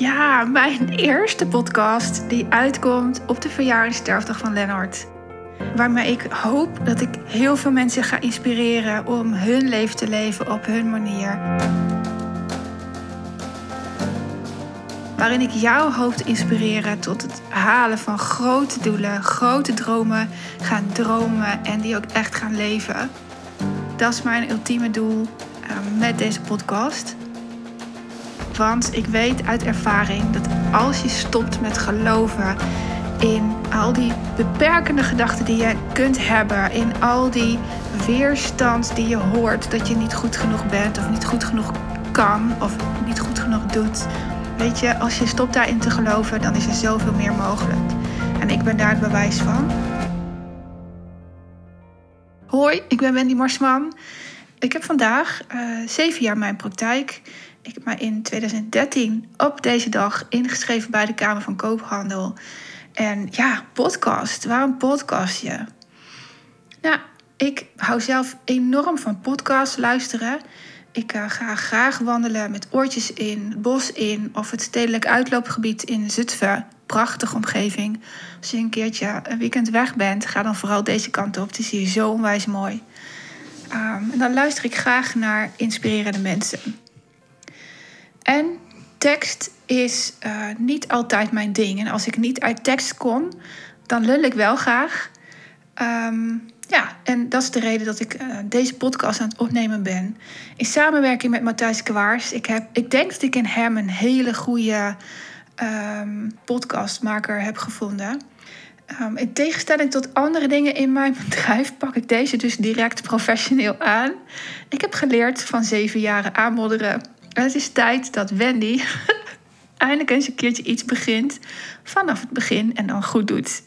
Ja, mijn eerste podcast die uitkomt op de verjaardagssterfdag van Lennart. Waarmee ik hoop dat ik heel veel mensen ga inspireren om hun leven te leven op hun manier. Waarin ik jou hoop te inspireren tot het halen van grote doelen, grote dromen, gaan dromen en die ook echt gaan leven. Dat is mijn ultieme doel uh, met deze podcast. Want ik weet uit ervaring dat als je stopt met geloven in al die beperkende gedachten die je kunt hebben, in al die weerstand die je hoort dat je niet goed genoeg bent of niet goed genoeg kan of niet goed genoeg doet. Weet je, als je stopt daarin te geloven, dan is er zoveel meer mogelijk. En ik ben daar het bewijs van. Hoi, ik ben Wendy Marsman. Ik heb vandaag uh, zeven jaar mijn praktijk. Ik heb me in 2013 op deze dag ingeschreven bij de Kamer van Koophandel. En ja, podcast. Waarom podcast je? Nou, ik hou zelf enorm van podcasts luisteren. Ik uh, ga graag wandelen met oortjes in, bos in of het stedelijk uitloopgebied in Zutphen. Prachtige omgeving. Als je een keertje een weekend weg bent, ga dan vooral deze kant op. Die zie je zo onwijs mooi. Um, en dan luister ik graag naar inspirerende mensen. En tekst is uh, niet altijd mijn ding. En als ik niet uit tekst kom, dan lul ik wel graag. Um, ja, en dat is de reden dat ik uh, deze podcast aan het opnemen ben. In samenwerking met Matthijs Kwaars. Ik, heb, ik denk dat ik in hem een hele goede um, podcastmaker heb gevonden. Um, in tegenstelling tot andere dingen in mijn bedrijf pak ik deze dus direct professioneel aan. Ik heb geleerd van zeven jaren aanmodderen het is tijd dat Wendy eindelijk eens een keertje iets begint vanaf het begin en dan goed doet.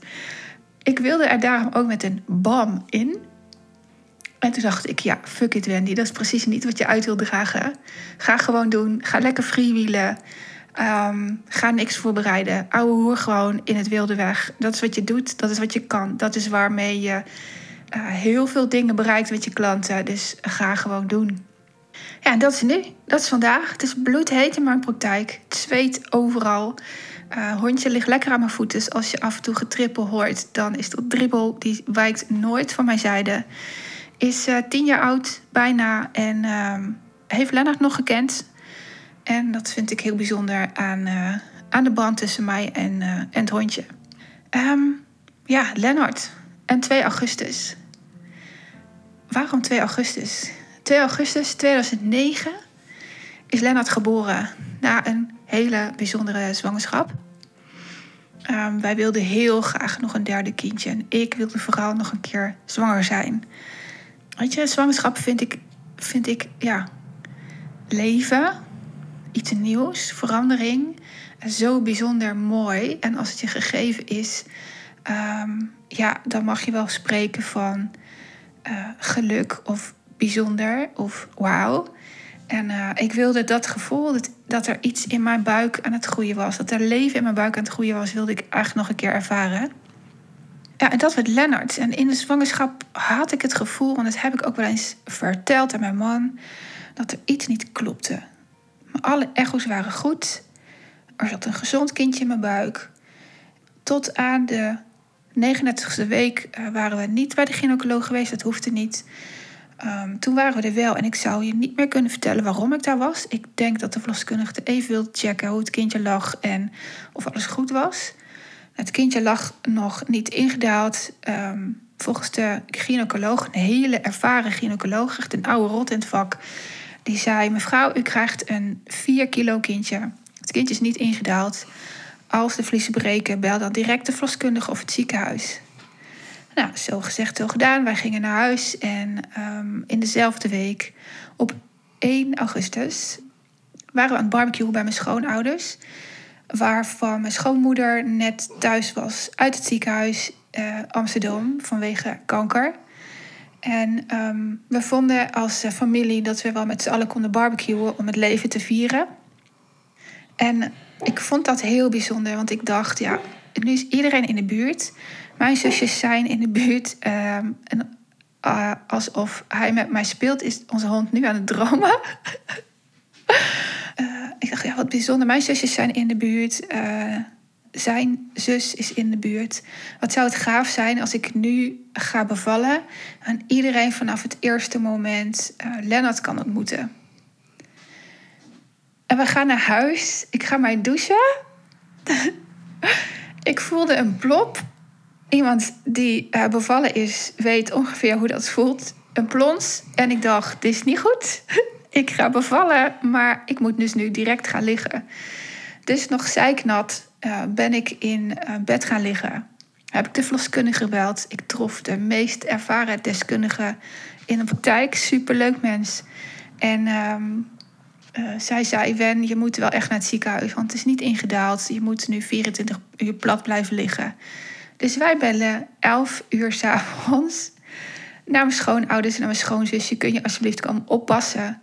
Ik wilde er daarom ook met een bam in. En toen dacht ik, ja, fuck it Wendy, dat is precies niet wat je uit wil dragen. Ga gewoon doen, ga lekker freewheelen. Um, ga niks voorbereiden. Ouwe hoer gewoon in het wilde weg. Dat is wat je doet, dat is wat je kan. Dat is waarmee je uh, heel veel dingen bereikt met je klanten. Dus ga gewoon doen. Ja, en dat is nu. Dat is vandaag. Het is bloedheet in mijn praktijk. Het zweet overal. Uh, hondje ligt lekker aan mijn voeten. Dus als je af en toe getrippel hoort, dan is dat dribbel. Die wijkt nooit van mijn zijde. Is uh, tien jaar oud, bijna. En uh, heeft Lennart nog gekend. En dat vind ik heel bijzonder aan, uh, aan de band tussen mij en, en het hondje. Um, ja, Lennart. En 2 augustus. Waarom 2 augustus? 2 augustus 2009 is Lennart geboren na een hele bijzondere zwangerschap. Um, wij wilden heel graag nog een derde kindje. En ik wilde vooral nog een keer zwanger zijn. Weet je, zwangerschap vind ik, vind ik ja, leven, iets nieuws, verandering. Zo bijzonder mooi. En als het je gegeven is, um, ja, dan mag je wel spreken van uh, geluk of bijzonder of wauw. En uh, ik wilde dat gevoel, dat, dat er iets in mijn buik aan het groeien was. Dat er leven in mijn buik aan het groeien was, wilde ik eigenlijk nog een keer ervaren. Ja, en dat werd Lennart. En in de zwangerschap had ik het gevoel, en dat heb ik ook wel eens verteld aan mijn man, dat er iets niet klopte. Alle echo's waren goed. Er zat een gezond kindje in mijn buik. Tot aan de 39e week uh, waren we niet bij de gynaecoloog geweest, dat hoefde niet. Um, toen waren we er wel en ik zou je niet meer kunnen vertellen waarom ik daar was. Ik denk dat de verloskundige even wilde checken hoe het kindje lag en of alles goed was. Het kindje lag nog niet ingedaald. Um, volgens de gynaecoloog, een hele ervaren gynaecoloog, echt een oude rot in het vak, die zei: Mevrouw, u krijgt een 4 kilo kindje. Het kindje is niet ingedaald. Als de vliezen breken, bel dan direct de verloskundige of het ziekenhuis. Nou, zo gezegd, zo gedaan. Wij gingen naar huis en um, in dezelfde week, op 1 augustus, waren we aan het barbecuen bij mijn schoonouders. Waarvan mijn schoonmoeder net thuis was uit het ziekenhuis uh, Amsterdam vanwege kanker. En um, we vonden als familie dat we wel met z'n allen konden barbecuen om het leven te vieren. En ik vond dat heel bijzonder, want ik dacht, ja, nu is iedereen in de buurt. Mijn zusjes zijn in de buurt. Um, en uh, alsof hij met mij speelt, is onze hond nu aan het dromen. uh, ik dacht, ja, wat bijzonder. Mijn zusjes zijn in de buurt. Uh, zijn zus is in de buurt. Wat zou het gaaf zijn als ik nu ga bevallen en iedereen vanaf het eerste moment Lennart kan ontmoeten. En we gaan naar huis. Ik ga mij douchen. ik voelde een plop. Iemand die uh, bevallen is, weet ongeveer hoe dat voelt. Een plons. En ik dacht, dit is niet goed. ik ga bevallen, maar ik moet dus nu direct gaan liggen. Dus nog zeiknat uh, ben ik in uh, bed gaan liggen. Heb ik de verloskundige gebeld. Ik trof de meest ervaren deskundige in een praktijk. Superleuk mens. En um, uh, zij zei, Wen, je moet wel echt naar het ziekenhuis. Want het is niet ingedaald. Je moet nu 24 uur plat blijven liggen. Dus wij bellen 11 uur s'avonds naar mijn schoonouders en naar mijn schoonzusje. Kun je alsjeblieft komen oppassen?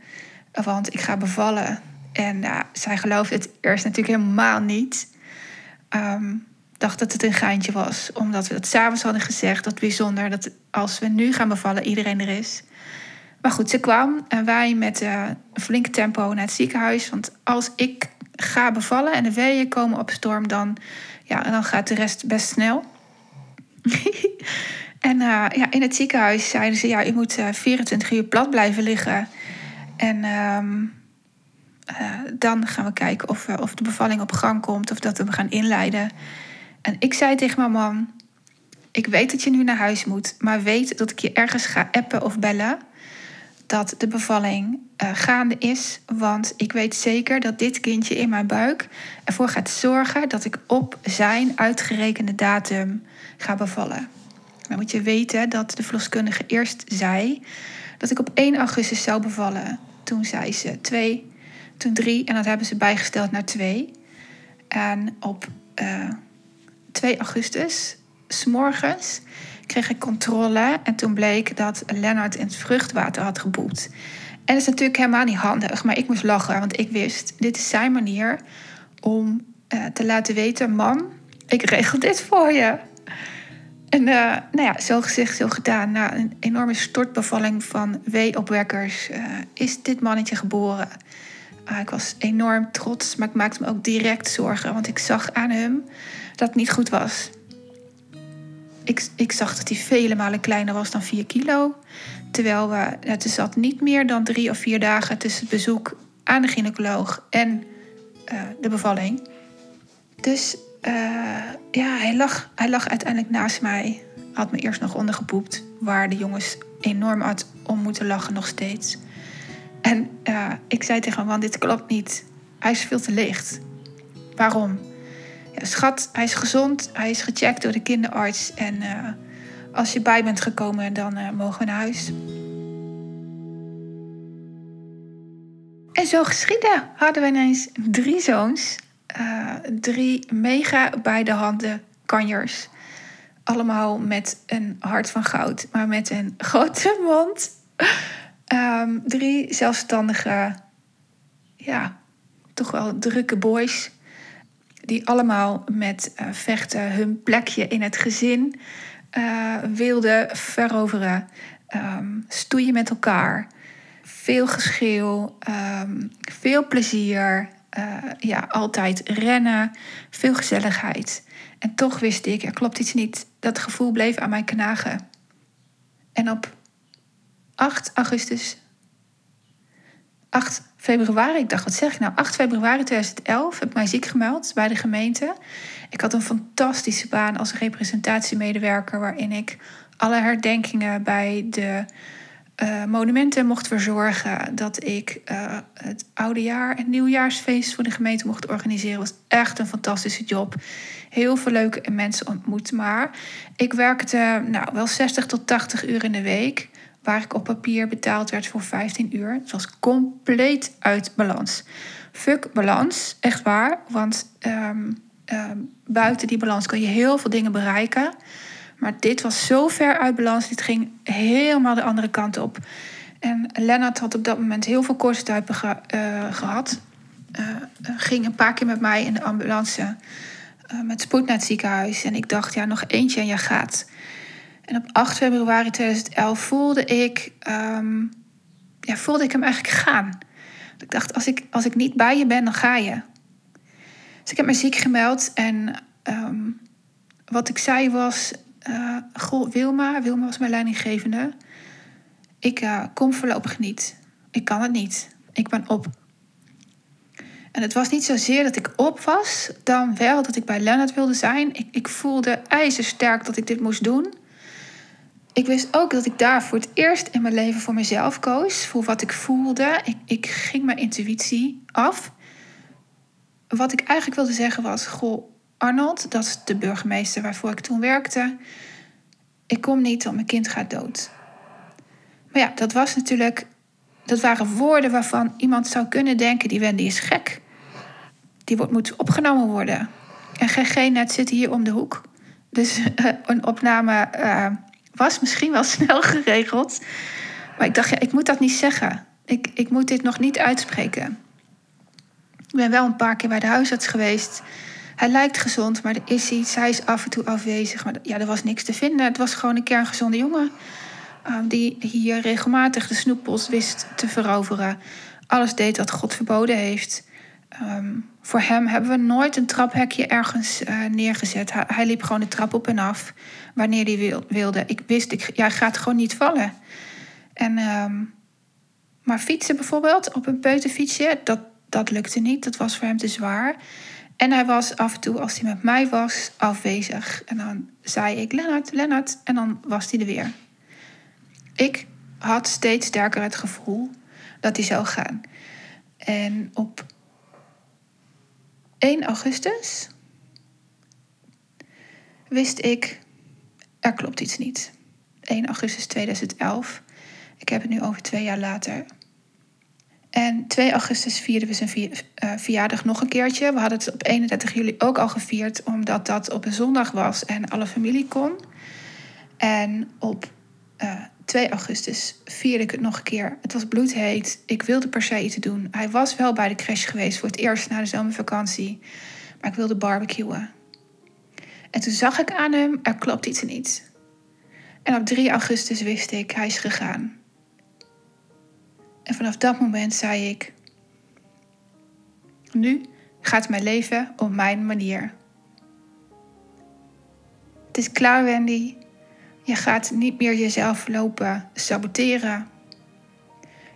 Want ik ga bevallen. En uh, zij geloofde het eerst natuurlijk helemaal niet. Um, dacht dat het een geintje was. Omdat we dat s'avonds hadden gezegd. Dat bijzonder dat als we nu gaan bevallen, iedereen er is. Maar goed, ze kwam en wij met uh, een flink tempo naar het ziekenhuis. Want als ik ga bevallen en de weeën komen op storm, dan, ja, dan gaat de rest best snel. en uh, ja, in het ziekenhuis zeiden ze: ja, je moet uh, 24 uur plat blijven liggen. En uh, dan gaan we kijken of, of de bevalling op gang komt of dat we gaan inleiden. En ik zei tegen mijn man: Ik weet dat je nu naar huis moet, maar weet dat ik je ergens ga appen of bellen. Dat de bevalling uh, gaande is. Want ik weet zeker dat dit kindje in mijn buik ervoor gaat zorgen dat ik op zijn uitgerekende datum ga bevallen. Dan moet je weten dat de verloskundige eerst zei dat ik op 1 augustus zou bevallen. Toen zei ze 2 toen drie en dat hebben ze bijgesteld naar twee. En op uh, eh, 2 augustus, s'morgens, kreeg ik controle. En toen bleek dat Lennart in het vruchtwater had geboet. En dat is natuurlijk helemaal niet handig, maar ik moest lachen, want ik wist, dit is zijn manier om uh, te laten weten: Mam, ik regel dit voor je. En uh, nou ja, zo gezegd, zo gedaan. Na een enorme stortbevalling van weeopwekkers uh, is dit mannetje geboren. Ah, ik was enorm trots, maar ik maakte me ook direct zorgen, want ik zag aan hem dat het niet goed was. Ik, zag dat hij vele malen kleiner was dan 4 kilo. Terwijl we, het zat niet meer dan drie of vier dagen tussen het bezoek aan de gynaecoloog en uh, de bevalling. Dus uh, ja, hij lag, hij lag uiteindelijk naast mij. Had me eerst nog ondergepoept, waar de jongens enorm hard om moeten lachen nog steeds. En uh, ik zei tegen hem, man, dit klopt niet. Hij is veel te licht. Waarom? Ja, schat, hij is gezond. Hij is gecheckt door de kinderarts. En uh, als je bij bent gekomen, dan uh, mogen we naar huis. En zo geschiedde hadden we ineens drie zoons. drie mega bij de handen kanjers. Allemaal met een hart van goud, maar met een grote mond. Um, drie zelfstandige, ja, toch wel drukke boys. Die allemaal met uh, vechten hun plekje in het gezin uh, wilden veroveren. Um, stoeien met elkaar. Veel geschreeuw, um, veel plezier. Uh, ja, altijd rennen, veel gezelligheid. En toch wist ik, er klopt iets niet. Dat gevoel bleef aan mij knagen. En op 8 augustus. 8 februari, ik dacht, wat zeg ik nou? 8 februari 2011 heb ik mij ziek gemeld bij de gemeente. Ik had een fantastische baan als representatiemedewerker, waarin ik alle herdenkingen bij de uh, monumenten mocht verzorgen. Dat ik uh, het oudejaar en nieuwjaarsfeest voor de gemeente mocht organiseren. was echt een fantastische job. Heel veel leuke mensen ontmoet. Maar ik werkte nou, wel 60 tot 80 uur in de week waar ik op papier betaald werd voor 15 uur. Het was compleet uit balans. Fuck balans, echt waar. Want um, um, buiten die balans kan je heel veel dingen bereiken. Maar dit was zo ver uit balans. Dit ging helemaal de andere kant op. En Lennart had op dat moment heel veel kortstuipen ge, uh, gehad. Uh, ging een paar keer met mij in de ambulance met spoed naar het ziekenhuis. En ik dacht, ja, nog eentje en je gaat. En op 8 februari 2011 voelde ik, um, ja, voelde ik hem eigenlijk gaan. Ik dacht, als ik, als ik niet bij je ben, dan ga je. Dus ik heb me ziek gemeld en ehm, wat ik zei was... Goh, Wilma, Wilma was mijn leidinggevende. Ik uh, kom voorlopig niet. Ik kan het niet. Ik ben op. En het was niet zozeer dat ik op was, dan wel dat ik bij Leonard wilde zijn. Ik, ik voelde ijzersterk dat ik dit moest doen. Ik wist ook dat ik daar voor het eerst in mijn leven voor mezelf koos. Voor wat ik voelde. Ik, ik ging mijn intuïtie af. Wat ik eigenlijk wilde zeggen was: Goh, Arnold, dat is de burgemeester waarvoor ik toen werkte. Ik kom niet, want mijn kind gaat dood. Maar ja, dat was natuurlijk. Dat waren woorden waarvan iemand zou kunnen denken: die Wendy is gek. Die wordt, moet opgenomen worden. En GG-net zit hier om de hoek. Dus een opname uh, was misschien wel snel geregeld. Maar ik dacht, ja, ik moet dat niet zeggen. Ik, ik moet dit nog niet uitspreken. Ik ben wel een paar keer bij de huisarts geweest. Hij lijkt gezond, maar er is iets. Hij is af en toe afwezig. Maar ja, er was niks te vinden. Het was gewoon een kerngezonde jongen. Um, die hier regelmatig de snoeppels wist te veroveren. Alles deed wat God verboden heeft. Um, voor hem hebben we nooit een traphekje ergens uh, neergezet. Hij, liep gewoon de trap op en af wanneer hij wil, wilde. Ik wist, ik, gaat gewoon niet vallen. En, um, maar fietsen bijvoorbeeld, op een peuterfietsje, dat, dat lukte niet. Dat was voor hem te zwaar. En hij was af en toe, als hij met mij was, afwezig. En dan zei ik, Lennart, Lennart. En dan was hij er weer. Ik had steeds sterker het gevoel dat hij zou gaan. En op 1 augustus wist ik, er klopt iets niet. 1 augustus 2011. Ik heb het nu over twee jaar later. En 2 augustus vierden we zijn eh, verjaardag nog een keertje. We hadden het op 31 juli ook al gevierd, omdat dat op een zondag was en alle familie kon. En op eh, 2 augustus vierde ik het nog een keer. Het was bloedheet. Ik wilde per se iets doen. Hij was wel bij de crash geweest voor het eerst na de zomervakantie. Maar ik wilde barbecuen. En toen zag ik aan hem, er klopt iets niet. En op 3 augustus wist ik, hij is gegaan. En vanaf dat moment zei ik: Nu gaat mijn leven op mijn manier. Het is klaar, Wendy. Je gaat niet meer jezelf lopen saboteren.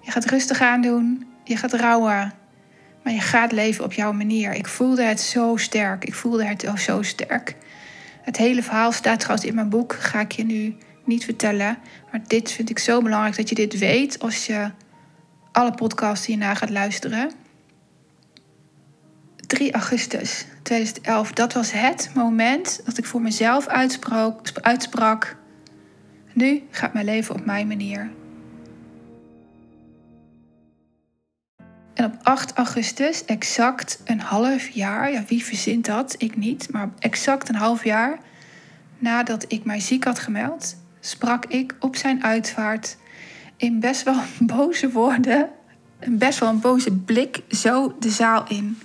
Je gaat rustig aandoen. Je gaat rouwen. Maar je gaat leven op jouw manier. Ik voelde het zo sterk. Ik voelde het zo sterk. Het hele verhaal staat trouwens in mijn boek. Ga ik je nu niet vertellen. Maar dit vind ik zo belangrijk dat je dit weet als je alle podcasts hierna gaat luisteren. 3 augustus 2011, dat was het moment dat ik voor mezelf uitsprak, uitsprak. Nu gaat mijn leven op mijn manier. En op 8 augustus, exact een half jaar, ja, wie verzint dat? Ik niet, maar exact een half jaar nadat ik mij ziek had gemeld, sprak ik op zijn uitvaart in best wel boze woorden, best wel een boze blik, zo de zaal in.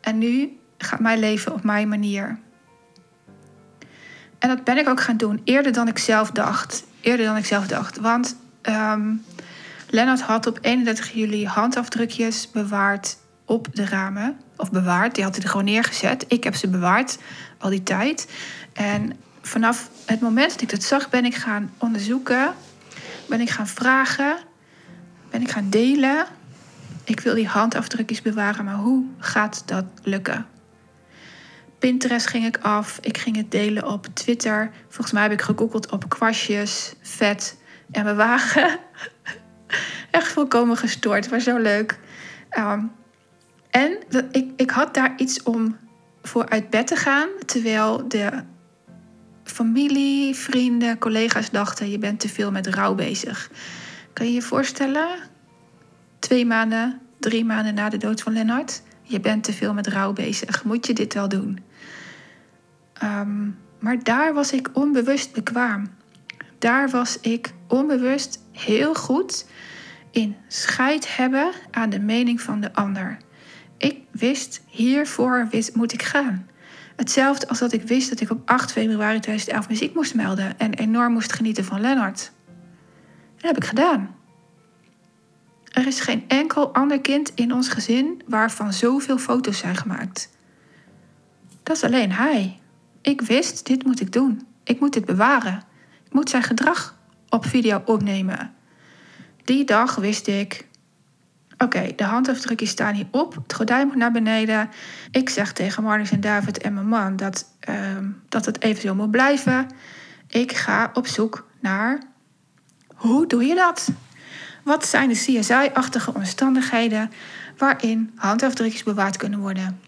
En nu gaat mijn leven op mijn manier. En dat ben ik ook gaan doen, eerder dan ik zelf dacht. Eerder dan ik zelf dacht. Want um, Lennart had op 31 juli handafdrukjes bewaard op de ramen. Of bewaard, die had hij er gewoon neergezet. Ik heb ze bewaard al die tijd. En vanaf het moment dat ik dat zag, ben ik gaan onderzoeken ben ik gaan vragen, ben ik gaan delen. Ik wil die handafdrukjes bewaren, maar hoe gaat dat lukken? Pinterest ging ik af, ik ging het delen op Twitter. Volgens mij heb ik gegoogeld op kwastjes, vet en bewagen. Echt volkomen gestoord, maar zo leuk. Um, en ik, ik had daar iets om voor uit bed te gaan, terwijl de familie, vrienden, collega's dachten: je bent te veel met rouw bezig. Kan je je voorstellen? Twee maanden, drie maanden na de dood van Lennart. Je bent te veel met rouw bezig. Moet je dit wel doen? Ehm, maar daar was ik onbewust bekwaam. Daar was ik onbewust heel goed in scheid hebben aan de mening van de ander. Ik wist, hiervoor wist, moet ik gaan. Hetzelfde als dat ik wist dat ik op 8 februari 2011 muziek moest melden en enorm moest genieten van Lennart. Dat heb ik gedaan. Er is geen enkel ander kind in ons gezin waarvan zoveel foto's zijn gemaakt. Dat is alleen hij. Ik wist, dit moet ik doen. Ik moet dit bewaren. Ik moet zijn gedrag op video opnemen. Die dag wist ik, oké, de handafdrukjes staan hier op. Het gordijn moet naar beneden. Ik zeg tegen Marnix en David en mijn man dat, uh, dat het eventueel moet blijven. Ik ga op zoek naar hoe doe je dat? Wat zijn de CSI-achtige omstandigheden waarin handafdrukjes bewaard kunnen worden?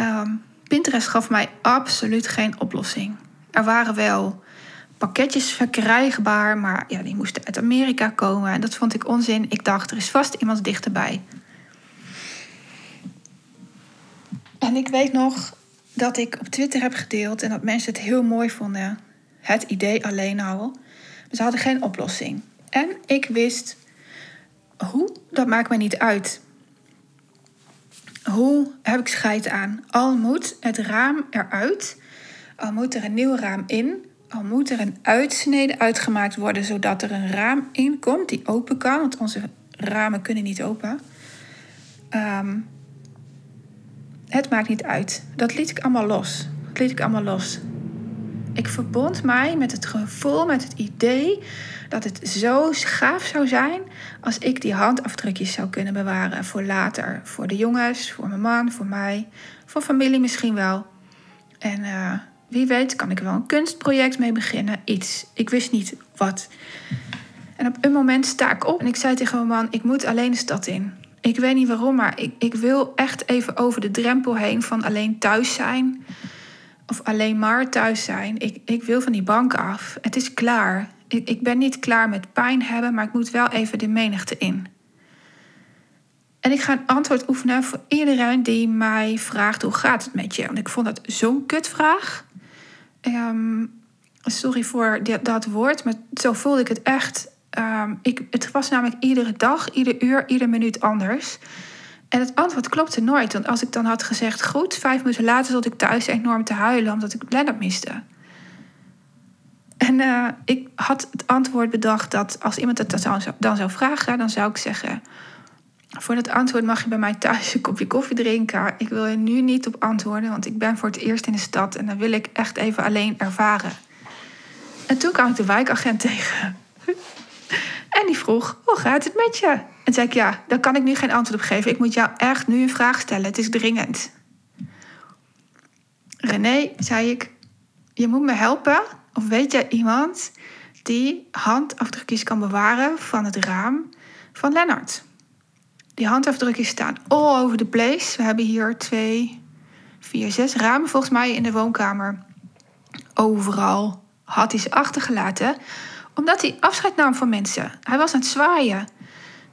Ehm, Pinterest gaf mij absoluut geen oplossing. Er waren wel pakketjes verkrijgbaar, maar ja, die moesten uit Amerika komen. En dat vond ik onzin. Ik dacht, er is vast iemand dichterbij. En ik weet nog dat ik op Twitter heb gedeeld en dat mensen het heel mooi vonden. Het idee alleen al. Ze hadden geen oplossing. En ik wist hoe, dat maakt mij niet uit. Hoe heb ik scheid aan? Al moet het raam eruit, al moet er een nieuw raam in, al moet er een uitsnede uitgemaakt worden zodat er een raam in komt die open kan, want onze ramen kunnen niet open. Ehm, het maakt niet uit. Dat liet ik allemaal los. Dat liet ik allemaal los. Ik verbond mij met het gevoel, met het idee dat het zo gaaf zou zijn als ik die handafdrukjes zou kunnen bewaren voor later. Voor de jongens, voor mijn man, voor mij, voor familie misschien wel. En uh, wie weet kan ik wel een kunstproject mee beginnen. Iets. Ik wist niet wat. En op een moment sta ik op en ik zei tegen mijn man: Ik moet alleen de stad in. Ik weet niet waarom, maar ik, ik wil echt even over de drempel heen van alleen thuis zijn. Of alleen maar thuis zijn. Ik, ik wil van die bank af. Het is klaar. Ik, ben niet klaar met pijn hebben, maar ik moet wel even de menigte in. En ik ga een antwoord oefenen voor iedereen die mij vraagt: hoe gaat het met je? Want ik vond dat zo'n kutvraag. Um, sorry voor dat woord, maar zo voelde ik het echt. Um, ik, het was namelijk iedere dag, ieder uur, ieder minuut anders. En het antwoord klopte nooit. Want als ik dan had gezegd goed, vijf minuten later zat ik thuis enorm te huilen omdat ik Lennart miste. En uh, ik had het antwoord bedacht dat als iemand het dan zou, dan zou vragen, dan zou ik zeggen: Voor dat antwoord mag je bij mij thuis een kopje koffie drinken. Ik wil er nu niet op antwoorden, want ik ben voor het eerst in de stad en dan wil ik echt even alleen ervaren. En toen kwam ik de wijkagent tegen. En die vroeg: Hoe gaat het met je? En zei ik: Ja, daar kan ik nu geen antwoord op geven. Ik moet jou echt nu een vraag stellen. Het is dringend. René, zei ik: Je moet me helpen. Of weet jij iemand die handafdrukjes kan bewaren van het raam van Lennart? Die handafdrukjes staan all over the place. We hebben hier twee, vier, zes ramen volgens mij in de woonkamer. Overal had hij ze achtergelaten omdat hij afscheid nam van mensen. Hij was aan het zwaaien.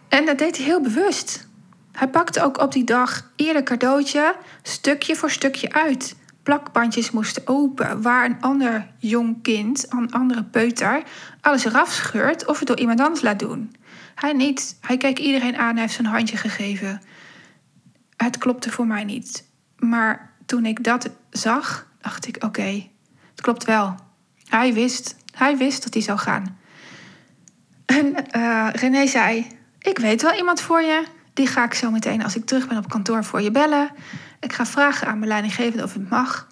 En dat deed hij heel bewust. Hij pakte ook op die dag ieder cadeautje stukje voor stukje uit. Plakbandjes moesten open, waar een ander jong kind, een andere peuter, alles eraf scheurt of het door iemand anders laat doen. Hij niet. Hij keek iedereen aan en heeft zijn handje gegeven. Het klopte voor mij niet. Maar toen ik dat zag, dacht ik: oké, het klopt wel. Hij wist. Hij wist dat hij zou gaan. En uh, René zei: Ik weet wel iemand voor je. Die ga ik zo meteen als ik terug ben op kantoor voor je bellen. Ik ga vragen aan mijn leidinggevende of het mag.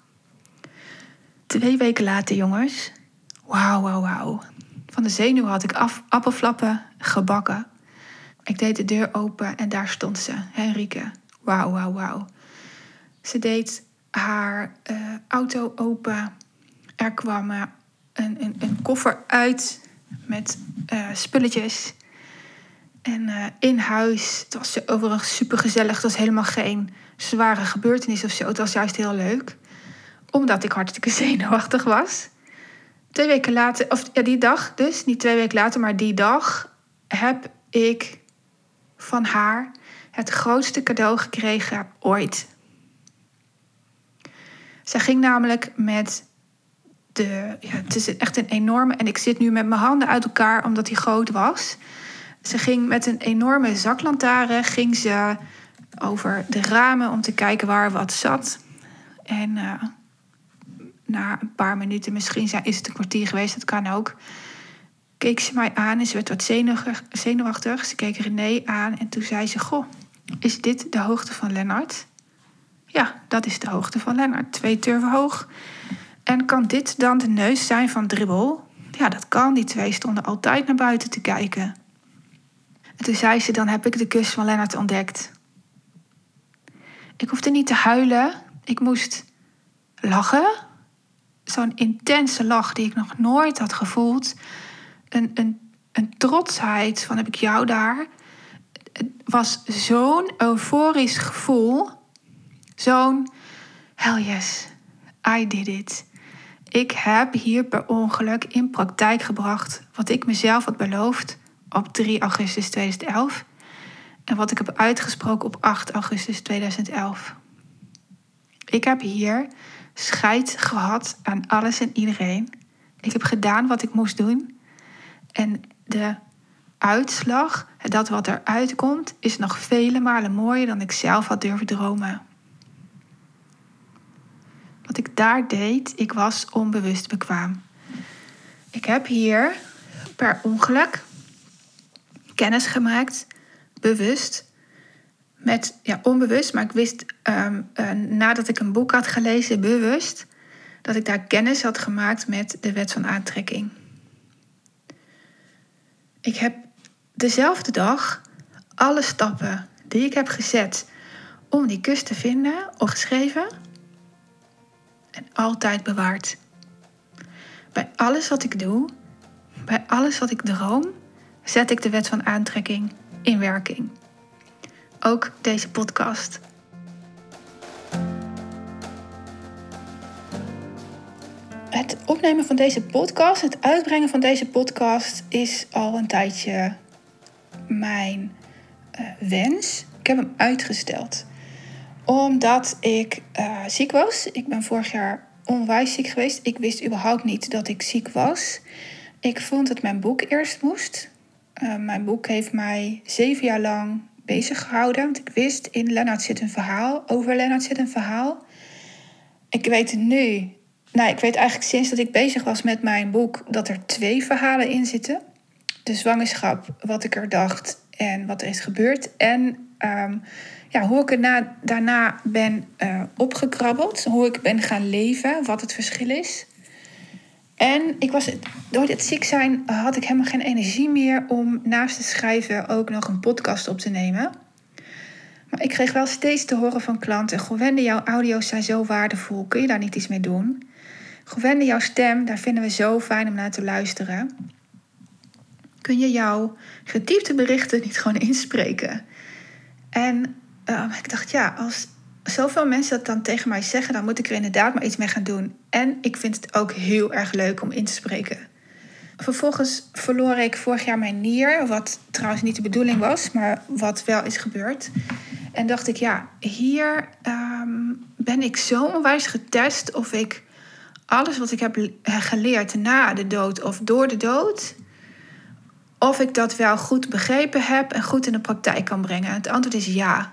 Twee weken later, jongens. Wauw, wauw, wauw. Van de zenuw had ik af, appelflappen gebakken. Ik deed de deur open en daar stond ze, Henrike. Wauw, wauw, wauw. Ze deed haar uh, auto open. Er kwam uh, een, een, een koffer uit met uh, spulletjes. En uh, in huis, het was overigens super gezellig. Het was helemaal geen zware gebeurtenis of zo. Het was juist heel leuk. Omdat ik hartstikke zenuwachtig was. Twee weken later, of ja, die dag dus, niet twee weken later, maar die dag heb ik van haar het grootste cadeau gekregen ooit. Zij ging namelijk met de, ja, het is echt een enorme. En ik zit nu met mijn handen uit elkaar omdat hij groot was. Ze ging met een enorme zaklantaarn ging ze over de ramen om te kijken waar wat zat. En uh, na een paar minuten, misschien is het een kwartier geweest, dat kan ook. Keek ze mij aan en ze werd wat zenuwachtig. Ze keek René aan en toen zei ze: Goh, is dit de hoogte van Lennart? Ja, dat is de hoogte van Lennart. Twee turven hoog. En kan dit dan de neus zijn van Dribbel? Ja, dat kan. Die twee stonden altijd naar buiten te kijken. En toen zei ze, dan heb ik de kus van Lennart ontdekt. Ik hoefde niet te huilen. Ik moest lachen. Zo'n intense lach die ik nog nooit had gevoeld. Een, een, een trotsheid van heb ik jou daar. Het was zo'n euforisch gevoel. Zo'n hell yes, I did it. Ik heb hier per ongeluk in praktijk gebracht wat ik mezelf had beloofd op 3 augustus 2011 en wat ik heb uitgesproken op 8 augustus 2011. Ik heb hier scheid gehad aan alles en iedereen. Ik heb gedaan wat ik moest doen. En de uitslag, dat wat eruit komt, is nog vele malen mooier dan ik zelf had durven dromen. Wat ik daar deed, ik was onbewust bekwaam. Ik heb hier per ongeluk kennis gemaakt, bewust, met, ja, onbewust, maar ik wist ehm, eh, nadat ik een boek had gelezen, bewust, dat ik daar kennis had gemaakt met de wet van aantrekking. Ik heb dezelfde dag alle stappen die ik heb gezet om die kus te vinden opgeschreven en altijd bewaard. Bij alles wat ik doe, bij alles wat ik droom, zet ik de wet van aantrekking in werking. Ook deze podcast. Het opnemen van deze podcast, het uitbrengen van deze podcast is al een tijdje mijn uh, wens. Ik heb hem uitgesteld omdat ik uh, ziek was. Ik ben vorig jaar onwijs ziek geweest. Ik wist überhaupt niet dat ik ziek was. Ik vond dat mijn boek eerst moest. Uh, mijn boek heeft mij zeven jaar lang bezig gehouden. Want ik wist, in Lennart zit een verhaal. Over Lennart zit een verhaal. Ik weet nu, nou, ik weet eigenlijk sinds dat ik bezig was met mijn boek, dat er twee verhalen in zitten. De zwangerschap, wat ik er dacht en wat er is gebeurd. En um, ja, hoe ik er daarna ben uh, opgekrabbeld. Hoe ik ben gaan leven, wat het verschil is. En ik was, door het ziek zijn had ik helemaal geen energie meer om naast het schrijven ook nog een podcast op te nemen. Maar ik kreeg wel steeds te horen van klanten: Gewende, jouw audio's zijn zo waardevol, kun je daar niet iets mee doen? Gewende, jouw stem, daar vinden we zo fijn om naar te luisteren. Kun je jouw getypte berichten niet gewoon inspreken? En uh, ik dacht, ja, als zoveel mensen dat dan tegen mij zeggen, dan moet ik er inderdaad maar iets mee gaan doen. En ik vind het ook heel erg leuk om in te spreken. Vervolgens verloor ik vorig jaar mijn nier, wat trouwens niet de bedoeling was, maar wat wel is gebeurd. En dacht ik, ja, hier um, ben ik zo onwijs getest of ik alles wat ik heb geleerd na de dood of door de dood, of ik dat wel goed begrepen heb en goed in de praktijk kan brengen. Het antwoord is ja.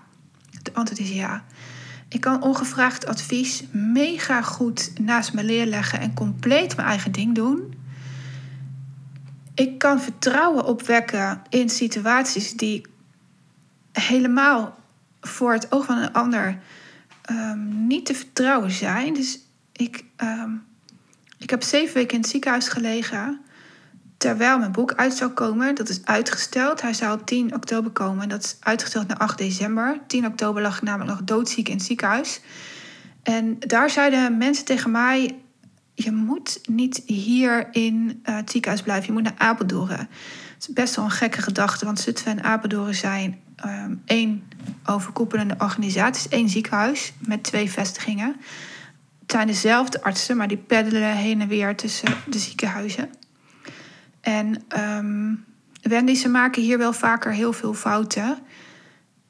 Het antwoord is ja. Ik kan ongevraagd advies mega goed naast me leerleggen en compleet mijn eigen ding doen. Ik kan vertrouwen opwekken in situaties die helemaal voor het oog van een ander um, niet te vertrouwen zijn. Dus ik, um, ik heb zeven weken in het ziekenhuis gelegen terwijl mijn boek uit zou komen. Dat is uitgesteld. Hij zou op 10 oktober komen. Dat is uitgesteld naar 8 december. 10 oktober lag ik namelijk nog doodziek in het ziekenhuis. En daar zeiden mensen tegen mij: Je moet niet hier in uh, het ziekenhuis blijven. Je moet naar Apeldoorn. Het is best wel een gekke gedachte, want Zutphen en Apeldoorn zijn um, één overkoepelende organisatie, één ziekenhuis met twee vestigingen. Het zijn dezelfde artsen, maar die peddelen heen en weer tussen de ziekenhuizen. En um, Wendy, ze maken hier wel vaker heel veel fouten.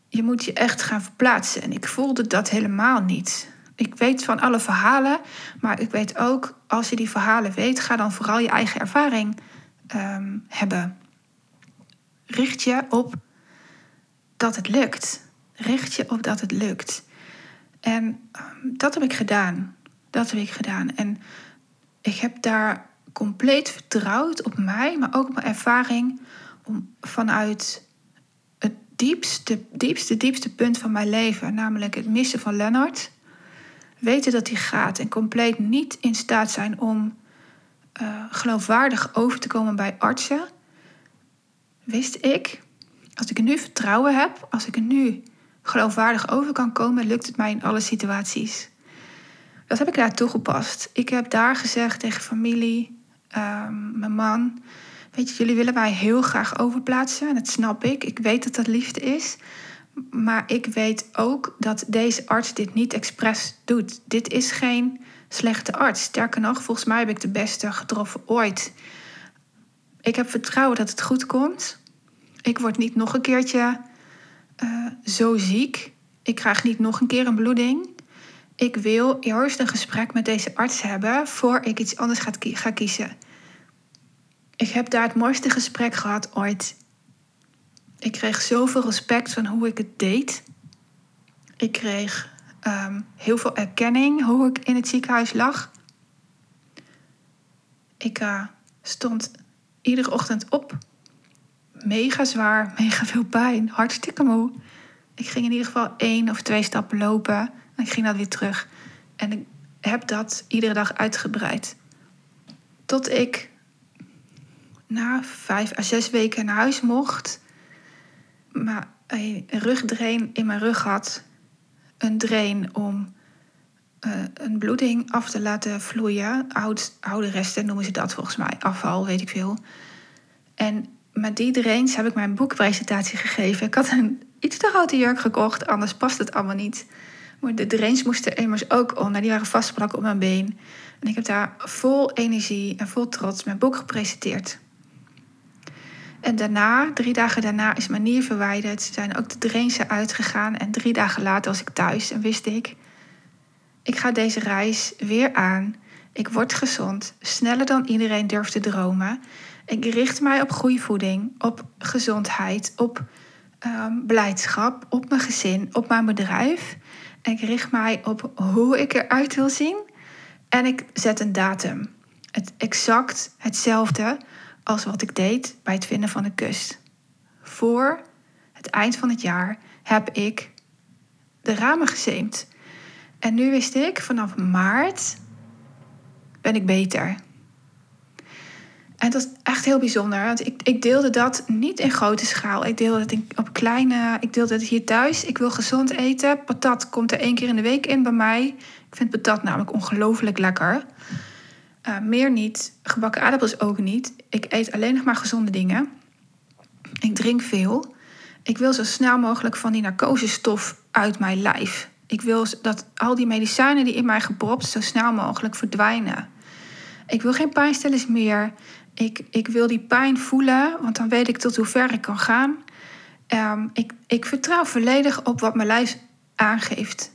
Je moet je echt gaan verplaatsen. En ik voelde dat helemaal niet. Ik weet van alle verhalen, maar ik weet ook, als je die verhalen weet, ga dan vooral je eigen ervaring um, hebben. Richt je op dat het lukt. Richt je op dat het lukt. En um, dat heb ik gedaan. Dat heb ik gedaan. En ik heb daar compleet vertrouwd op mij, maar ook op mijn ervaring om vanuit het diepste, diepste, diepste punt van mijn leven, namelijk het missen van Lennart, weten dat hij gaat en compleet niet in staat zijn om uh, geloofwaardig over te komen bij artsen, wist ik, als ik nu vertrouwen heb, als ik er nu geloofwaardig over kan komen, lukt het mij in alle situaties. Dat heb ik daar toegepast. Ik heb daar gezegd tegen familie, ehm, mijn man. Weet je, jullie willen mij heel graag overplaatsen. En dat snap ik. Ik weet dat dat liefde is. Maar ik weet ook dat deze arts dit niet expres doet. Dit is geen slechte arts. Sterker nog, volgens mij heb ik de beste getroffen ooit. Ik heb vertrouwen dat het goed komt. Ik word niet nog een keertje uh, zo ziek. Ik krijg niet nog een keer een bloeding. Ik wil eerst een gesprek met deze arts hebben voor ik iets anders ga, kiezen. Ik heb daar het mooiste gesprek gehad ooit. Ik kreeg zoveel respect van hoe ik het deed. Ik kreeg um, heel veel erkenning hoe ik in het ziekenhuis lag. Ik uh, stond iedere ochtend op. Mega zwaar, mega veel pijn, hartstikke moe. Ik ging in ieder geval één of twee stappen lopen en ik ging dan weer terug. En ik heb dat iedere dag uitgebreid. Tot ik na vijf à zes weken naar huis mocht, maar een rugdrain in mijn rug had een drain om uh, een bloeding af te laten vloeien. Oud, oude resten noemen ze dat volgens mij, afval, weet ik veel. En met die drains heb ik mijn boekpresentatie gegeven. Ik had een iets te grote jurk gekocht, anders past het allemaal niet. De drains moesten immers ook onder, die waren vastgeplakt op mijn been. En ik heb daar vol energie en vol trots mijn boek gepresenteerd. En daarna, drie dagen daarna, is mijn nier verwijderd. Zijn ook de drains uitgegaan. En drie dagen later was ik thuis en wist ik... ik ga deze reis weer aan. Ik word gezond, sneller dan iedereen durft te dromen. Ik richt mij op goede voeding, op gezondheid, op um, blijdschap, op mijn gezin, op mijn bedrijf. Ik richt mij op hoe ik eruit wil zien. En ik zet een datum. Het exact hetzelfde als wat ik deed bij het vinden van de kust. Voor het eind van het jaar heb ik de ramen gezeemd. En nu wist ik, vanaf maart ben ik beter. En dat is echt heel bijzonder. Want ik, ik deelde dat niet in grote schaal. Ik deelde het op kleine. Ik deelde het hier thuis. Ik wil gezond eten. Patat komt er één keer in de week in bij mij. Ik vind patat namelijk ongelooflijk lekker. Uh, meer niet. Gebakken aardappels ook niet. Ik eet alleen nog maar gezonde dingen. Ik drink veel. Ik wil zo snel mogelijk van die narcosestof uit mijn lijf. Ik wil dat al die medicijnen die in mij gepropt zo snel mogelijk verdwijnen. Ik wil geen pijnstillers meer. Ik, ik wil die pijn voelen, want dan weet ik tot hoe ver ik kan gaan. Um, ik, ik vertrouw volledig op wat mijn lijf aangeeft.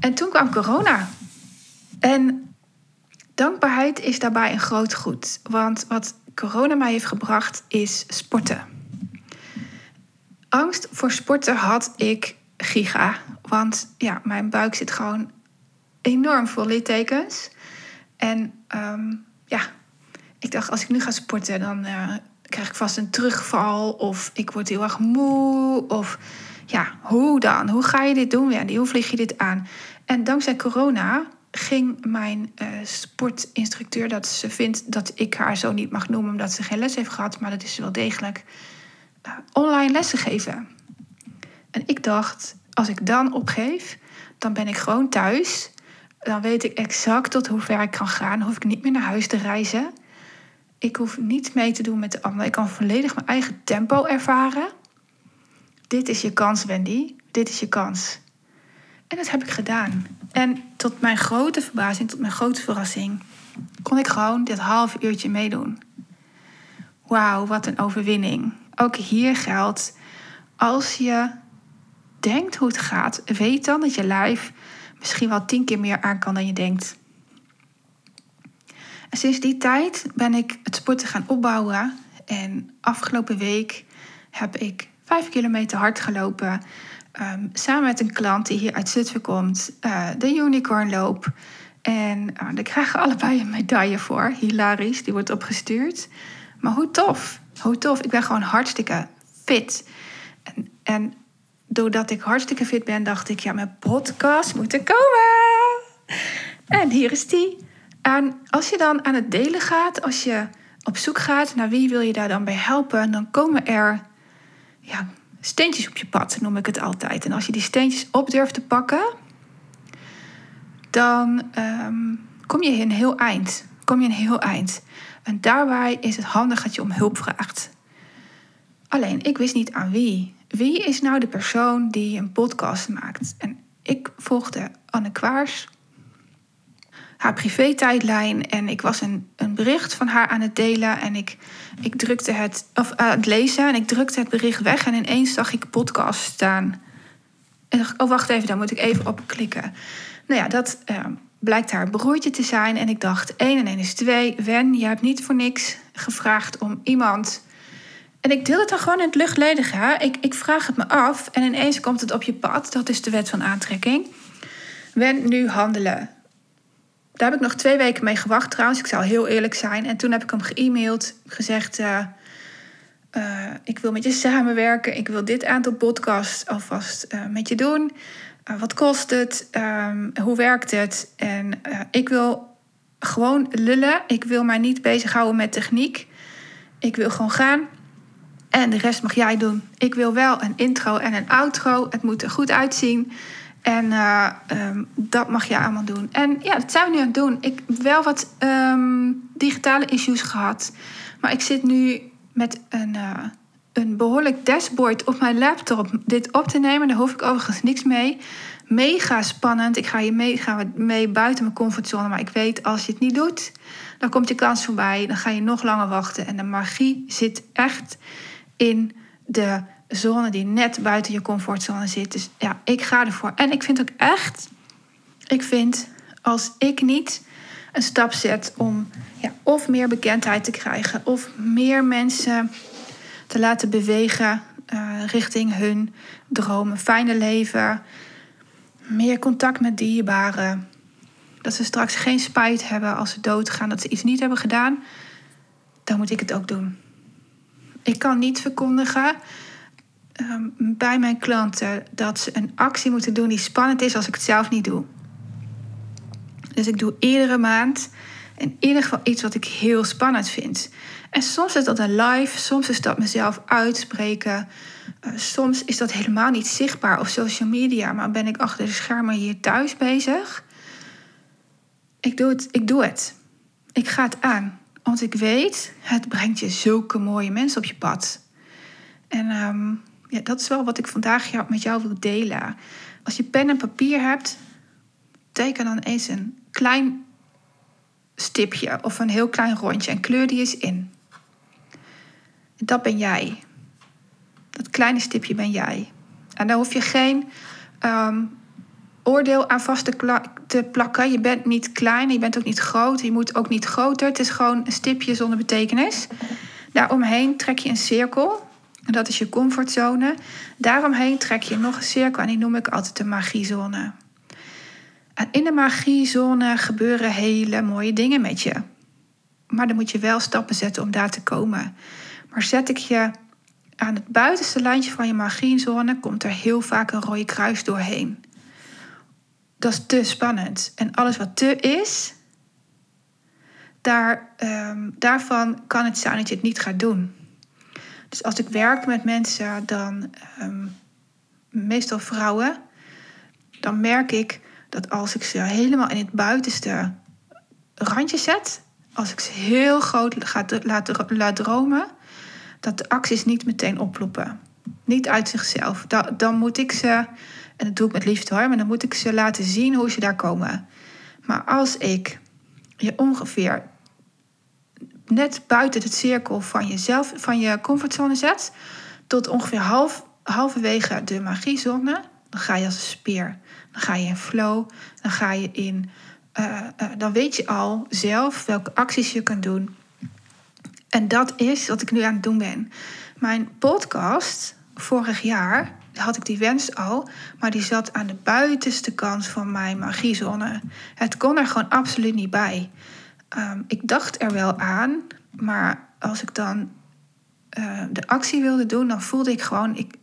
En toen kwam corona. En dankbaarheid is daarbij een groot goed. Want wat corona mij heeft gebracht is sporten. Angst voor sporten had ik giga. Want ja, mijn buik zit gewoon enorm vol littekens. En um, ja, ik dacht, als ik nu ga sporten, dan uh, krijg ik vast een terugval. Of ik word heel erg moe. Of ja, hoe dan? Hoe ga je dit doen, Wendy? Hoe vlieg je dit aan? En dankzij corona ging mijn uh, sportinstructeur, dat ze vindt dat ik haar zo niet mag noemen omdat ze geen les heeft gehad, maar dat is wel degelijk, uh, online lessen geven. En ik dacht, als ik dan opgeef, dan ben ik gewoon thuis. Dan weet ik exact tot hoe ver ik kan gaan. Hoef ik niet meer naar huis te reizen. Ik hoef niet mee te doen met de anderen. Ik kan volledig mijn eigen tempo ervaren. Dit is je kans, Wendy. Dit is je kans. En dat heb ik gedaan. En tot mijn grote verbazing, tot mijn grote verrassing, kon ik gewoon dit half uurtje meedoen. Wauw, wat een overwinning. Ook hier geldt, als je denkt hoe het gaat, weet dan dat je lijf misschien wel tien keer meer aan kan dan je denkt. Sinds die tijd ben ik het sporten gaan opbouwen. En afgelopen week heb ik vijf kilometer hard gelopen. Um, samen met een klant die hier uit Zutphen komt. Uh, de Unicornloop. En uh, daar krijgen allebei een medaille voor. Hilarisch, die wordt opgestuurd. Maar hoe tof. Hoe tof. Ik ben gewoon hartstikke fit. En, en doordat ik hartstikke fit ben, dacht ik... ja, mijn podcast moet er komen. en hier is die. En als je dan aan het delen gaat, als je op zoek gaat naar wie wil je daar dan bij helpen, dan komen er ja, steentjes op je pad, noem ik het altijd. En als je die steentjes op durft te pakken, dan ehm, kom je een heel eind. Kom je een heel eind. En daarbij is het handig dat je om hulp vraagt. Alleen, ik wist niet aan wie. Wie is nou de persoon die een podcast maakt? En ik volgde Anne Kwaars, haar privé-tijdlijn. En ik was een, een bericht van haar aan het delen. En ik, ik drukte het, of aan het lezen. En ik drukte het bericht weg. En ineens zag ik podcast staan. En oh wacht even, daar moet ik even op klikken. Nou ja, dat uh, blijkt haar broertje te zijn. En ik dacht, 1 en 1 is 2. Wen, je hebt niet voor niks gevraagd om iemand en ik deel het dan gewoon in het luchtledige. Ik, ik vraag het me af en ineens komt het op je pad. Dat is de wet van aantrekking. Wen nu handelen. Daar heb ik nog twee weken mee gewacht trouwens. Ik zal heel eerlijk zijn. En toen heb ik hem ge-mailed, gezegd... Uh, uh, ik wil met je samenwerken. Ik wil dit aantal podcasts alvast uh, met je doen. wat kost het? Um, hoe werkt het? En ik wil gewoon lullen. Ik wil mij niet bezighouden met techniek. Ik wil gewoon gaan. En de rest mag jij doen. Ik wil wel een intro en een outro. Het moet er goed uitzien. En uh, um, dat mag jij allemaal doen. En ja, dat zijn we nu aan het doen. Ik heb wel wat um, digitale issues gehad. Maar ik zit nu met een, uh, een behoorlijk dashboard op mijn laptop dit op te nemen. Daar hoef ik overigens niks mee. Mega spannend. Ik ga hier mee, gaan mee buiten mijn comfortzone. Maar ik weet, als je het niet doet, dan komt je kans voorbij. Dan ga je nog langer wachten. En de magie zit echt in de zone die net buiten je comfortzone zit. Dus ja, ik ga ervoor. En ik vind ook echt, ik vind als ik niet een stap zet om ja, of meer bekendheid te krijgen of meer mensen te laten bewegen uh, richting hun dromen, fijne leven, meer contact met dierbaren. Dat ze straks geen spijt hebben als ze doodgaan dat ze iets niet hebben gedaan, dan moet ik het ook doen. Ik kan niet verkondigen um, bij mijn klanten dat ze een actie moeten doen die spannend is als ik het zelf niet doe. Dus ik doe iedere maand in ieder geval iets wat ik heel spannend vind. En soms is dat een live, soms is dat mezelf uitspreken. Uh, soms is dat helemaal niet zichtbaar op social media, maar ben ik achter de schermen hier thuis bezig. Ik doe het. Ik doe het. Ik ga het aan. Want ik weet, het brengt je zulke mooie mensen op je pad. En um, ja, dat is wel wat ik vandaag met jou wil delen. Als je pen en papier hebt, teken dan eens een klein stipje of een heel klein rondje en kleur die eens in. Dat ben jij. Dat kleine stipje ben jij. En daar hoef je geen um, oordeel aan vast te, plakken. Je bent niet klein, je bent ook niet groot, je moet ook niet groter. Het is gewoon een stipje zonder betekenis. Daaromheen trek je een cirkel. En dat is je comfortzone. Daaromheen trek je nog een cirkel en die noem ik altijd de magiezone. En in de magiezone gebeuren hele mooie dingen met je. Maar dan moet je wel stappen zetten om daar te komen. Maar zet ik je aan het buitenste lijntje van je magiezone, komt er heel vaak een rode kruis doorheen dat is te spannend. En alles wat te is, daar, um, daarvan kan het zijn dat je het niet gaat doen. Dus als ik werk met mensen, dan um, meestal vrouwen, dan merk ik dat als ik ze helemaal in het buitenste randje zet, als ik ze heel groot laat dromen, dat de acties niet meteen oplopen. Niet uit zichzelf. Da dan moet ik ze en dat doe ik met liefde hoor, maar dan moet ik ze laten zien hoe ze daar komen. Maar als ik je ongeveer net buiten het cirkel van jezelf, van je comfortzone zet, tot ongeveer half, halverwege de magiezone, dan ga je als een speer. Dan ga je in flow, dan ga je in. Uh, uh, dan weet je al zelf welke acties je kunt doen. En dat is wat ik nu aan het doen ben. Mijn podcast vorig jaar had ik die wens al, maar die zat aan de buitenste kant van mijn magiezone. Het kon er gewoon absoluut niet bij. Ehm, ik dacht er wel aan, maar als ik dan uh, de actie wilde doen, dan voelde ik gewoon: ik,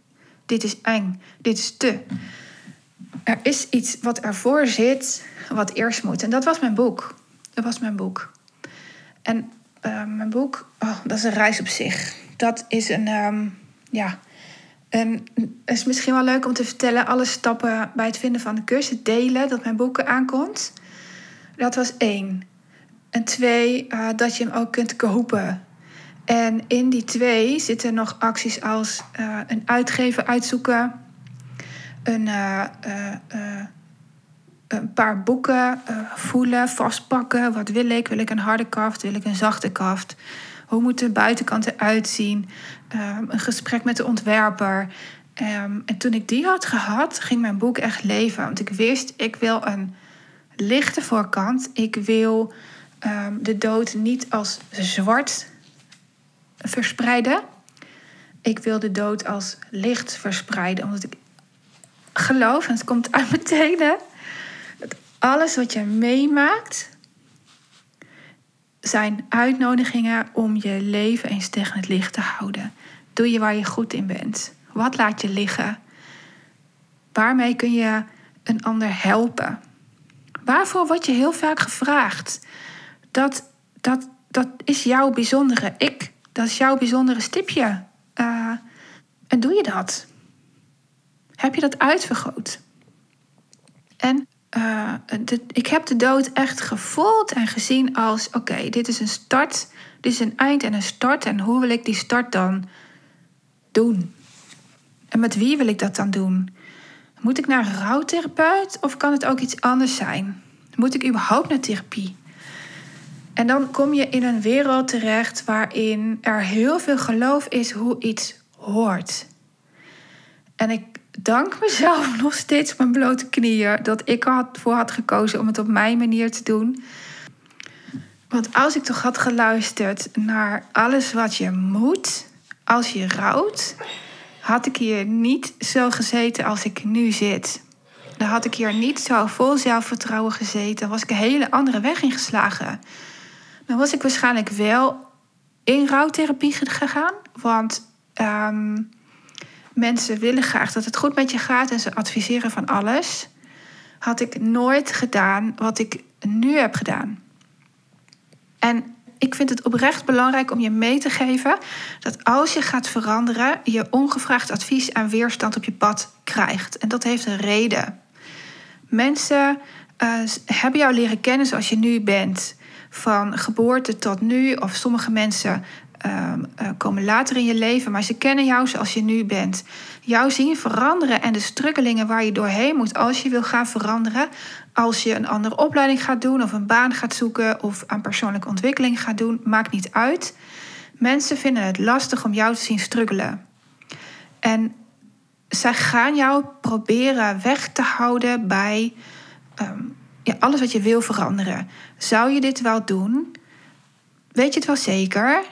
dit is eng, dit is te. Er is iets wat ervoor zit, wat eerst moet. En dat was mijn boek. Dat was mijn boek. En uh, mijn boek, oh, dat is een reis op zich. Dat is een, um, ja, en is misschien wel leuk om te vertellen, alle stappen bij het vinden van de cursus, delen dat mijn boeken aankomt. Dat was één. En twee, uh, dat je hem ook kunt kopen. En in die twee zitten nog acties als uh, een uitgever uitzoeken, een, uh, een paar boeken voelen, vastpakken. Wat wil ik? Wil ik een harde kaft? Wil ik een zachte kaft? Hoe moet de buitenkant eruit zien? Um, een gesprek met de ontwerper. Um, en toen ik die had gehad, ging mijn boek echt leven. Want ik wist, ik wil een lichte voorkant. Ik wil um, de dood niet als zwart verspreiden. Ik wil de dood als licht verspreiden. Omdat ik geloof, en het komt uit mijn tenen, dat alles wat je meemaakt, zijn uitnodigingen om je leven eens tegen het licht te houden. Doe je waar je goed in bent. Wat laat je liggen? Waarmee kun je een ander helpen? Waarvoor word je heel vaak gevraagd? Dat, dat, dat is jouw bijzondere ik. Dat is jouw bijzondere stipje. Uh, en doe je dat? Heb je dat uitvergroot? En de, ik heb de dood echt gevoeld en gezien als: oké, dit is een start, dit is een eind en een start. En hoe wil ik die start dan doen? En met wie wil ik dat dan doen? Moet ik naar een rouwtherapeut of kan het ook iets anders zijn? Moet ik überhaupt naar therapie? En dan kom je in een wereld terecht waarin er heel veel geloof is hoe iets hoort. En ik dank mezelf nog steeds mijn blote knieën dat ik ervoor had gekozen om het op mijn manier te doen. Want als ik toch had geluisterd naar alles wat je moet als je rouwt, had ik hier niet zo gezeten als ik nu zit. Dan had ik hier niet zo vol zelfvertrouwen gezeten. Was ik een hele andere weg ingeslagen. Dan was ik waarschijnlijk wel in rouwtherapie gegaan. Want um, mensen willen graag dat het goed met je gaat en ze adviseren van alles. Had ik nooit gedaan wat ik nu heb gedaan. En ik vind het oprecht belangrijk om je mee te geven dat als je gaat veranderen, je ongevraagd advies en weerstand op je pad krijgt. En dat heeft een reden. Mensen uh, hebben jou leren kennen zoals je nu bent. Van geboorte tot nu, of sommige mensen uh, komen later in je leven, maar ze kennen jou zoals je nu bent. Jou zien veranderen en de struggelingen waar je doorheen moet als je wil gaan veranderen. Als je een andere opleiding gaat doen, of een baan gaat zoeken, of aan persoonlijke ontwikkeling gaat doen, maakt niet uit. Mensen vinden het lastig om jou te zien struggelen. En zij gaan jou proberen weg te houden bij um, ja, alles wat je wil veranderen. Zou je dit wel doen? Weet je het wel zeker?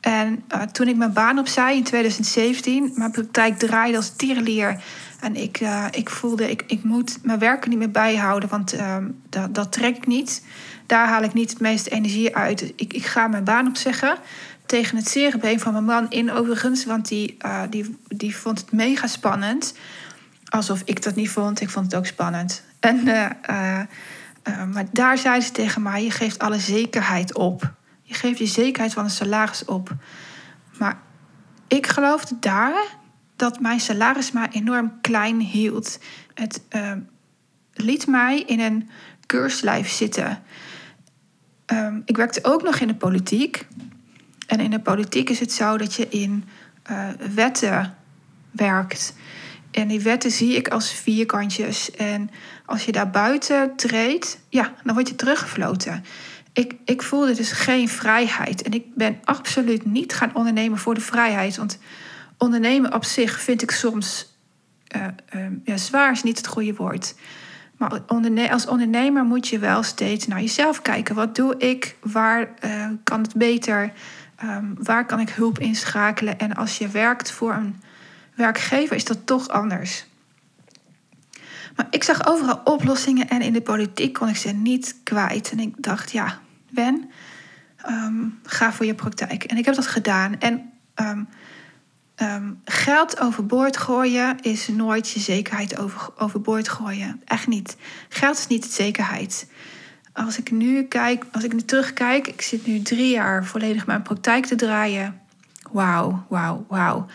En uh, toen ik mijn baan opzij in 2017, mijn praktijk draaide als tierenlier. En ik, uh, ik voelde, ik, ik moet mijn werk niet meer bijhouden, want uh, dat, dat trek ik niet. Daar haal ik niet het meeste energie uit. Ik, ik ga mijn baan opzeggen. Tegen het zere van mijn man in overigens, want die, uh, die, die vond het mega spannend. Alsof ik dat niet vond, ik vond het ook spannend. En, maar daar zei ze tegen mij, je geeft alle zekerheid op. Je geeft je zekerheid van een salaris op. Maar ik geloofde daar dat mijn salaris maar enorm klein hield. Het uh, liet mij in een keurslijf zitten. Um, ik werkte ook nog in de politiek. En in de politiek is het zo dat je in wetten werkt. En die wetten zie ik als vierkantjes. En als je daar buiten treedt, ja, dan word je teruggefloten ik, ik voelde dus geen vrijheid. En ik ben absoluut niet gaan ondernemen voor de vrijheid. Want ondernemen op zich vind ik soms uh, uh, ja, zwaar, is niet het goede woord. Maar als ondernemer moet je wel steeds naar jezelf kijken. Wat doe ik? Waar uh, kan het beter? Um, waar kan ik hulp inschakelen? En als je werkt voor een werkgever, is dat toch anders. Maar ik zag overal oplossingen en in de politiek kon ik ze niet kwijt. En ik dacht, ja, Ben, um, ga voor je praktijk. En ik heb dat gedaan. En um, Ehm, geld overboord gooien is nooit je zekerheid over, overboord gooien. Echt niet. Geld is niet de zekerheid. Als ik nu kijk, als ik nu terugkijk, ik zit nu drie jaar volledig mijn praktijk te draaien. Wauw, wauw, wauw.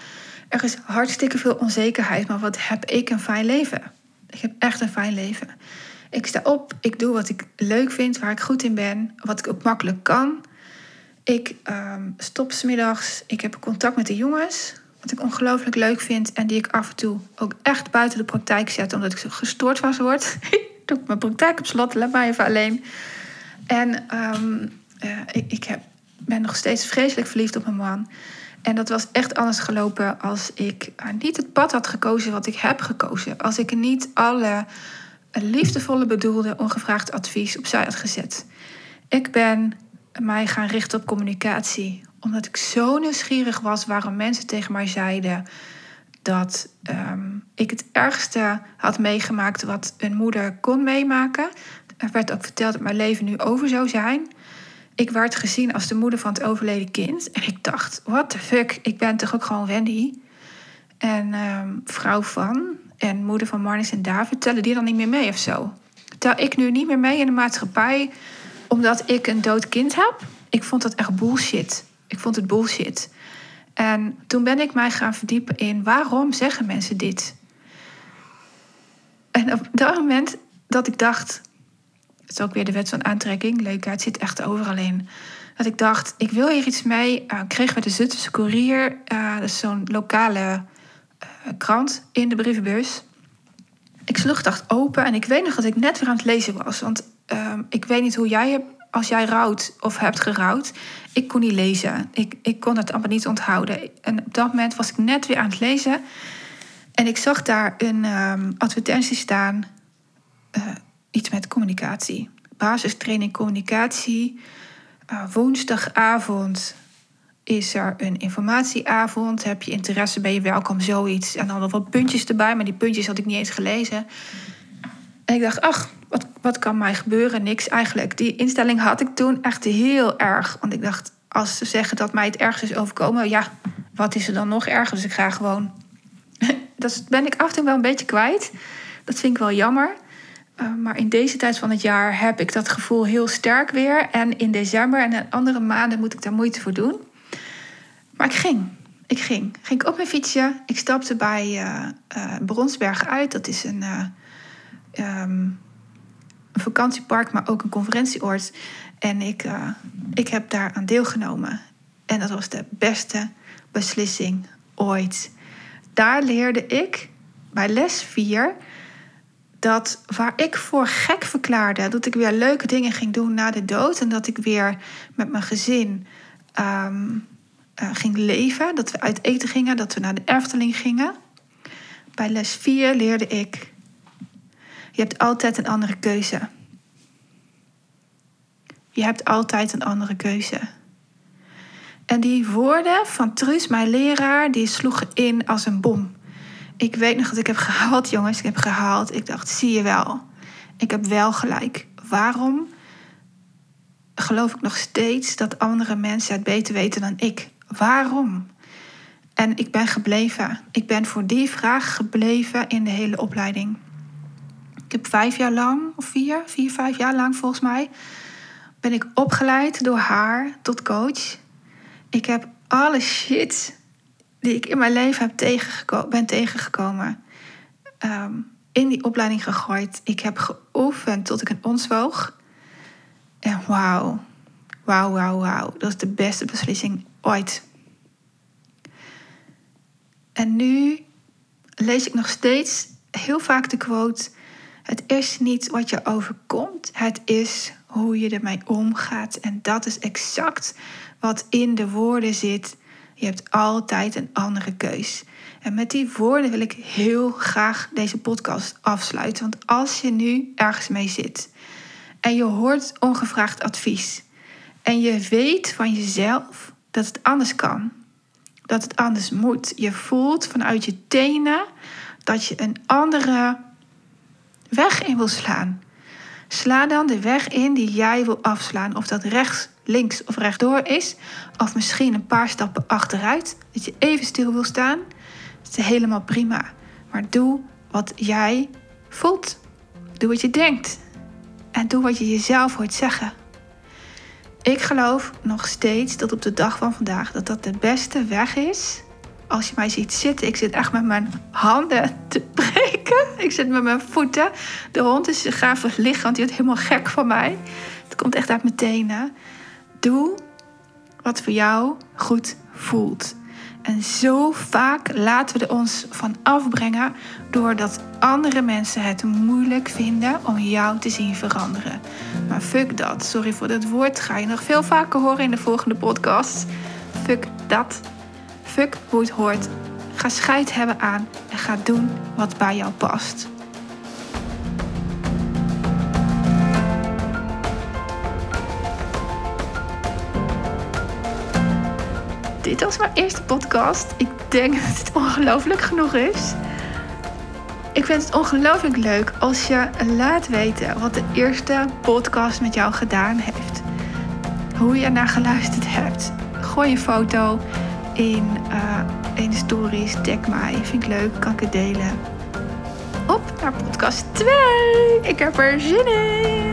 Er is hartstikke veel onzekerheid, maar wat heb ik een fijn leven? Ik heb echt een fijn leven. Ik sta op, ik doe wat ik leuk vind, waar ik goed in ben, wat ik ook makkelijk kan. Ik um, stop smiddags, ik heb contact met de jongens, wat ik ongelooflijk leuk vind en die ik af en toe ook echt buiten de praktijk zet, omdat ik zo gestoord van word. doe ik mijn praktijk op slot, laat mij even alleen. En um, uh, ik, ik heb, ben nog steeds vreselijk verliefd op mijn man. En dat was echt anders gelopen als ik uh, niet het pad had gekozen wat ik heb gekozen. Als ik niet alle liefdevolle bedoelde ongevraagd advies opzij had gezet. Ik ben mij gaan richten op communicatie. Omdat ik zo nieuwsgierig was waarom mensen tegen mij zeiden dat um, ik het ergste had meegemaakt wat een moeder kon meemaken. Er werd ook verteld dat mijn leven nu over zou zijn. Ik werd gezien als de moeder van het overleden kind. En ik dacht, what the fuck, ik ben toch ook gewoon Wendy. En um, vrouw van en moeder van Marnix en David, tellen die dan niet meer mee of zo? Tel ik nu niet meer mee in de maatschappij omdat ik een dood kind heb? Ik vond dat echt bullshit. Ik vond het bullshit. En toen ben ik mij gaan verdiepen in waarom zeggen mensen dit? En op dat moment dat ik dacht, het is ook weer de wet van aantrekking, leukheid zit echt overal in. Dat ik dacht, ik wil hier iets mee. Uh, kreeg we de Zuttense Courier, uh, dat is zo'n lokale uh, krant, in de brievenbus. Ik sloeg dacht open en ik weet nog dat ik net weer aan het lezen was. Want ehm, ik weet niet hoe jij hebt als jij rouwt of hebt gerouwd, ik kon niet lezen. Ik, ik kon het allemaal niet onthouden. En op dat moment was ik net weer aan het lezen. En ik zag daar een um, advertentie staan. Uh, iets met communicatie. Basistraining communicatie. Uh, woensdagavond is er een informatieavond. Heb je interesse, ben je welkom, zoiets. En dan nog wat puntjes erbij, maar die puntjes had ik niet eens gelezen. En ik dacht, ach, wat, wat kan mij gebeuren? Niks eigenlijk. Die instelling had ik toen echt heel erg. Want ik dacht, als ze zeggen dat mij het ergens is overkomen, ja, wat is er dan nog erger? Dus ik ga gewoon. dat ben ik af en toe wel een beetje kwijt. Dat vind ik wel jammer. Uh, maar in deze tijd van het jaar heb ik dat gevoel heel sterk weer. En in december en in andere maanden moet ik daar moeite voor doen. Maar ik ging. Ik ging. Ging ik op mijn fietsje. Ik stapte bij uh, uh, Bronsberg uit. Dat is een, um, een vakantiepark, maar ook een conferentieoord. En ik, ik heb daar aan deelgenomen. En dat was de beste beslissing ooit. Daar leerde ik bij les 4 dat waar ik voor gek verklaarde, dat ik weer leuke dingen ging doen na de dood en dat ik weer met mijn gezin um, uh, ging leven, dat we uit eten gingen, dat we naar de Erfteling gingen. Bij les 4 leerde ik je hebt altijd een andere keuze. Je hebt altijd een andere keuze. En die woorden van Truus, mijn leraar, die sloegen in als een bom. Ik weet nog dat ik heb gehaald, jongens. Ik heb gehaald. Ik dacht, zie je wel. Ik heb wel gelijk. Waarom geloof ik nog steeds dat andere mensen het beter weten dan ik? Waarom? En ik ben gebleven. Ik ben voor die vraag gebleven in de hele opleiding. Ik heb vijf jaar lang, of vier, vier, vijf jaar lang volgens mij, ben ik opgeleid door haar tot coach. Ik heb alle shit die ik in mijn leven heb tegengeko ben tegengekomen, um, in die opleiding gegooid. Ik heb geoefend tot ik een ons woog. En wauw, wauw, wauw, wauw. Dat is de beste beslissing ooit. En nu lees ik nog steeds heel vaak de quote: het is niet wat je overkomt, het is hoe je ermee omgaat. En dat is exact wat in de woorden zit. Je hebt altijd een andere keus. En met die woorden wil ik heel graag deze podcast afsluiten. Want als je nu ergens mee zit en je hoort ongevraagd advies en je weet van jezelf dat het anders kan, dat het anders moet, je voelt vanuit je tenen dat je een andere weg in wil slaan. Sla dan de weg in die jij wil afslaan. Of dat rechts, links of rechtdoor is, of misschien een paar stappen achteruit, dat je even stil wil staan, dat is helemaal prima. Maar doe wat jij voelt. Doe wat je denkt. En doe wat je jezelf hoort zeggen. Ik geloof nog steeds dat op de dag van vandaag dat dat de beste weg is. Als je mij ziet zitten, ik zit echt met mijn handen te breken. Ik zit met mijn voeten. De hond is graag liggen, want die wordt helemaal gek van mij. Het komt echt uit mijn tenen. Doe wat voor jou goed voelt. En zo vaak laten we er ons van afbrengen doordat andere mensen het moeilijk vinden om jou te zien veranderen. Maar fuck dat. Sorry voor dat woord. Ga je nog veel vaker horen in de volgende podcast. Fuck dat. Fuck hoe het hoort. Ga scheid hebben aan en ga doen wat bij jou past. Dit was mijn eerste podcast. Ik denk dat het ongelooflijk genoeg is. Ik vind het ongelooflijk leuk als je laat weten wat de eerste podcast met jou gedaan heeft. Hoe je naar geluisterd hebt. Gooi een foto in, uh, in stories. Tag mij. Vind ik leuk. Kan ik het delen. Op naar podcast 2. Ik heb er zin in.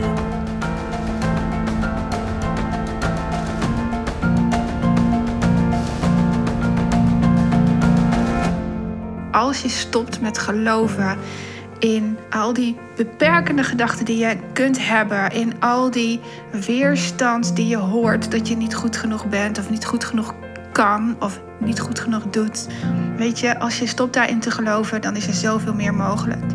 Als je stopt met geloven in al die beperkende gedachten die je kunt hebben, in al die weerstand die je hoort dat je niet goed genoeg bent of niet goed genoeg kan of niet goed genoeg doet. Weet je, als je stopt daarin te geloven, dan is er zoveel meer mogelijk.